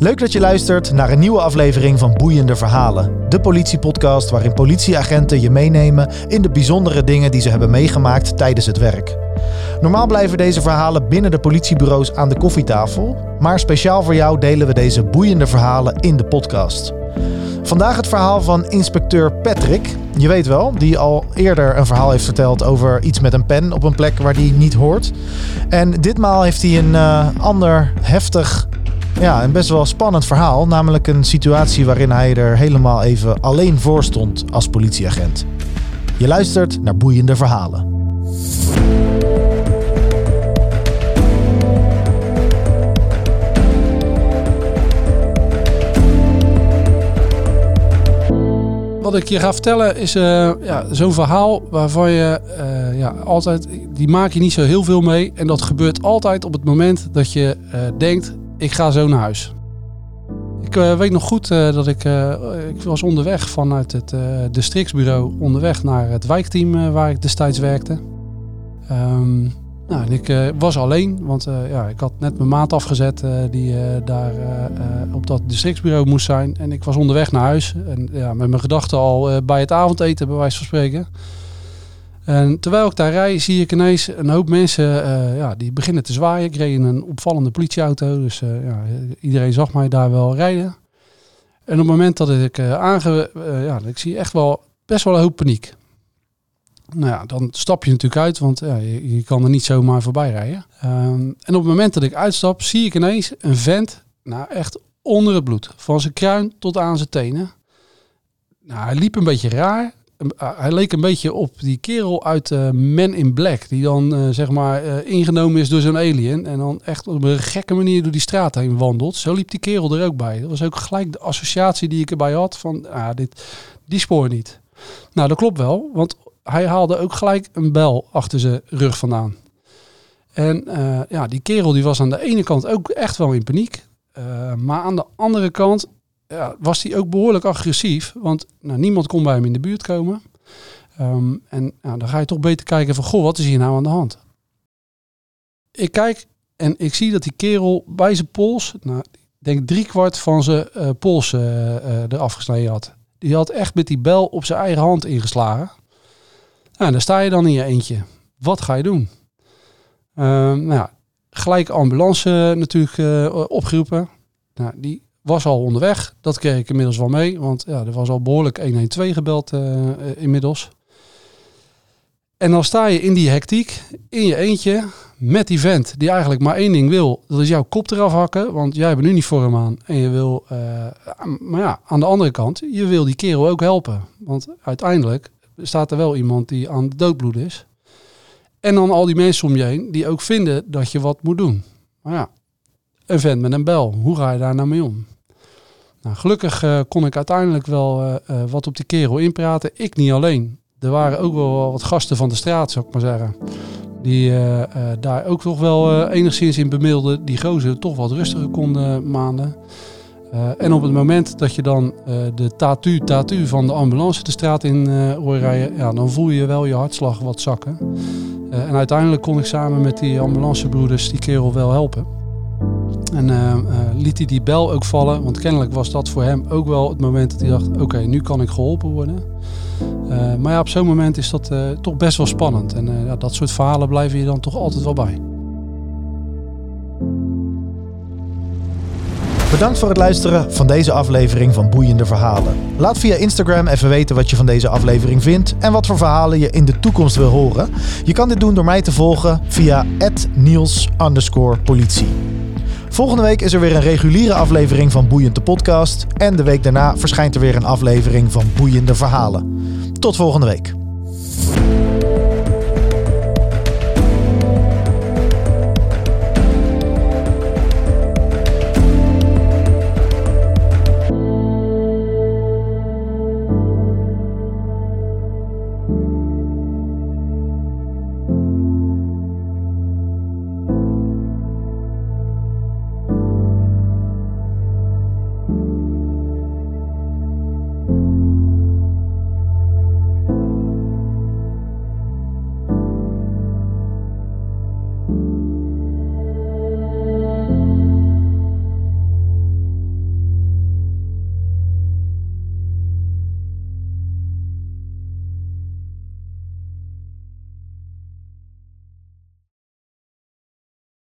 Leuk dat je luistert naar een nieuwe aflevering van Boeiende Verhalen. De politiepodcast waarin politieagenten je meenemen in de bijzondere dingen die ze hebben meegemaakt tijdens het werk. Normaal blijven deze verhalen binnen de politiebureaus aan de koffietafel, maar speciaal voor jou delen we deze boeiende verhalen in de podcast. Vandaag het verhaal van inspecteur Patrick. Je weet wel, die al eerder een verhaal heeft verteld over iets met een pen op een plek waar die niet hoort. En ditmaal heeft hij een uh, ander heftig ja, een best wel spannend verhaal. Namelijk een situatie waarin hij er helemaal even alleen voor stond als politieagent. Je luistert naar boeiende verhalen. Wat ik je ga vertellen is uh, ja, zo'n verhaal waarvan je uh, ja, altijd, die maak je niet zo heel veel mee. En dat gebeurt altijd op het moment dat je uh, denkt, ik ga zo naar huis. Ik uh, weet nog goed uh, dat ik, uh, ik was onderweg vanuit het districtsbureau onderweg naar het wijkteam waar ik destijds werkte. Um, nou, ik was alleen, want ja, ik had net mijn maat afgezet die daar op dat districtsbureau moest zijn. En ik was onderweg naar huis en ja, met mijn gedachten al bij het avondeten bij wijze van spreken. En terwijl ik daar rij, zie ik ineens een hoop mensen uh, ja, die beginnen te zwaaien. Ik reed in een opvallende politieauto, dus uh, ja, iedereen zag mij daar wel rijden. En op het moment dat ik uh, aange... ja, ik zie echt wel best wel een hoop paniek. Nou ja, dan stap je natuurlijk uit, want ja, je, kan er niet zomaar voorbij rijden. Um, en op het moment dat ik uitstap, zie ik ineens een vent, nou echt onder het bloed. Van zijn kruin tot aan zijn tenen. Nou, hij liep een beetje raar hij leek een beetje op die kerel uit uh, Men in Black. Die dan uh, zeg maar ingenomen is door zo'n alien. En dan echt op een gekke manier door die straat heen wandelt. Zo liep die kerel er ook bij. Dat was ook gelijk de associatie die ik erbij had. Van ah, dit, die spoor niet. Nou, dat klopt wel. Want hij haalde ook gelijk een bel achter zijn rug vandaan. En ja, die kerel die was aan de ene kant ook echt wel in paniek. maar aan de andere kant ja, was hij ook behoorlijk agressief. Want nou, niemand kon bij hem in de buurt komen. Um, en nou, dan ga je toch beter kijken van, goh, wat is hier nou aan de hand? Ik kijk en ik zie dat die kerel bij zijn pols, nou, ik denk driekwart van zijn uh, pols uh, eraf gesneden had. Die had echt met die bel op zijn eigen hand ingeslagen. Nou, daar sta je dan in je eentje. Wat ga je doen? Um, nou gelijk ambulance natuurlijk opgeroepen. Nou, die was al onderweg. Dat kreeg ik inmiddels wel mee, want ja, er was al behoorlijk 112 gebeld uh, inmiddels. En dan sta je in die hectiek, in je eentje, met die vent die eigenlijk maar één ding wil. Dat is jouw kop eraf hakken, want jij hebt een uniform aan. En je wil, uh, maar ja, aan de andere kant, je wil die kerel ook helpen. Want uiteindelijk staat er wel iemand die aan de doodbloed is. En dan al die mensen om je heen die ook vinden dat je wat moet doen. Maar ja, een vent met een bel, hoe ga je daar nou mee om? Nou, gelukkig uh, kon ik uiteindelijk wel uh, uh, wat op die kerel inpraten. Ik niet alleen. Er waren ook wel wat gasten van de straat, zou ik maar zeggen. Die daar ook toch wel enigszins in bemiddelden. Die gozer toch wat rustiger konden maanden. en op het moment dat je dan de tatu, tatu van de ambulance de straat in hoort rijden, ja, dan voel je wel je hartslag wat zakken. en uiteindelijk kon ik samen met die ambulancebroeders die kerel wel helpen. En uh, uh, liet hij die bel ook vallen, want kennelijk was dat voor hem ook wel het moment dat hij dacht: oké, nu kan ik geholpen worden. Uh, maar ja, op zo'n moment is dat toch best wel spannend. En ja, dat soort verhalen blijven je dan toch altijd wel bij. Bedankt voor het luisteren van deze aflevering van Boeiende Verhalen. Laat via Instagram even weten wat je van deze aflevering vindt en wat voor verhalen je in de toekomst wil horen. Je kan dit doen door mij te volgen via @niels politie. Volgende week is er weer een reguliere aflevering van Boeiende Podcast. En de week daarna verschijnt er weer een aflevering van Boeiende Verhalen. Tot volgende week.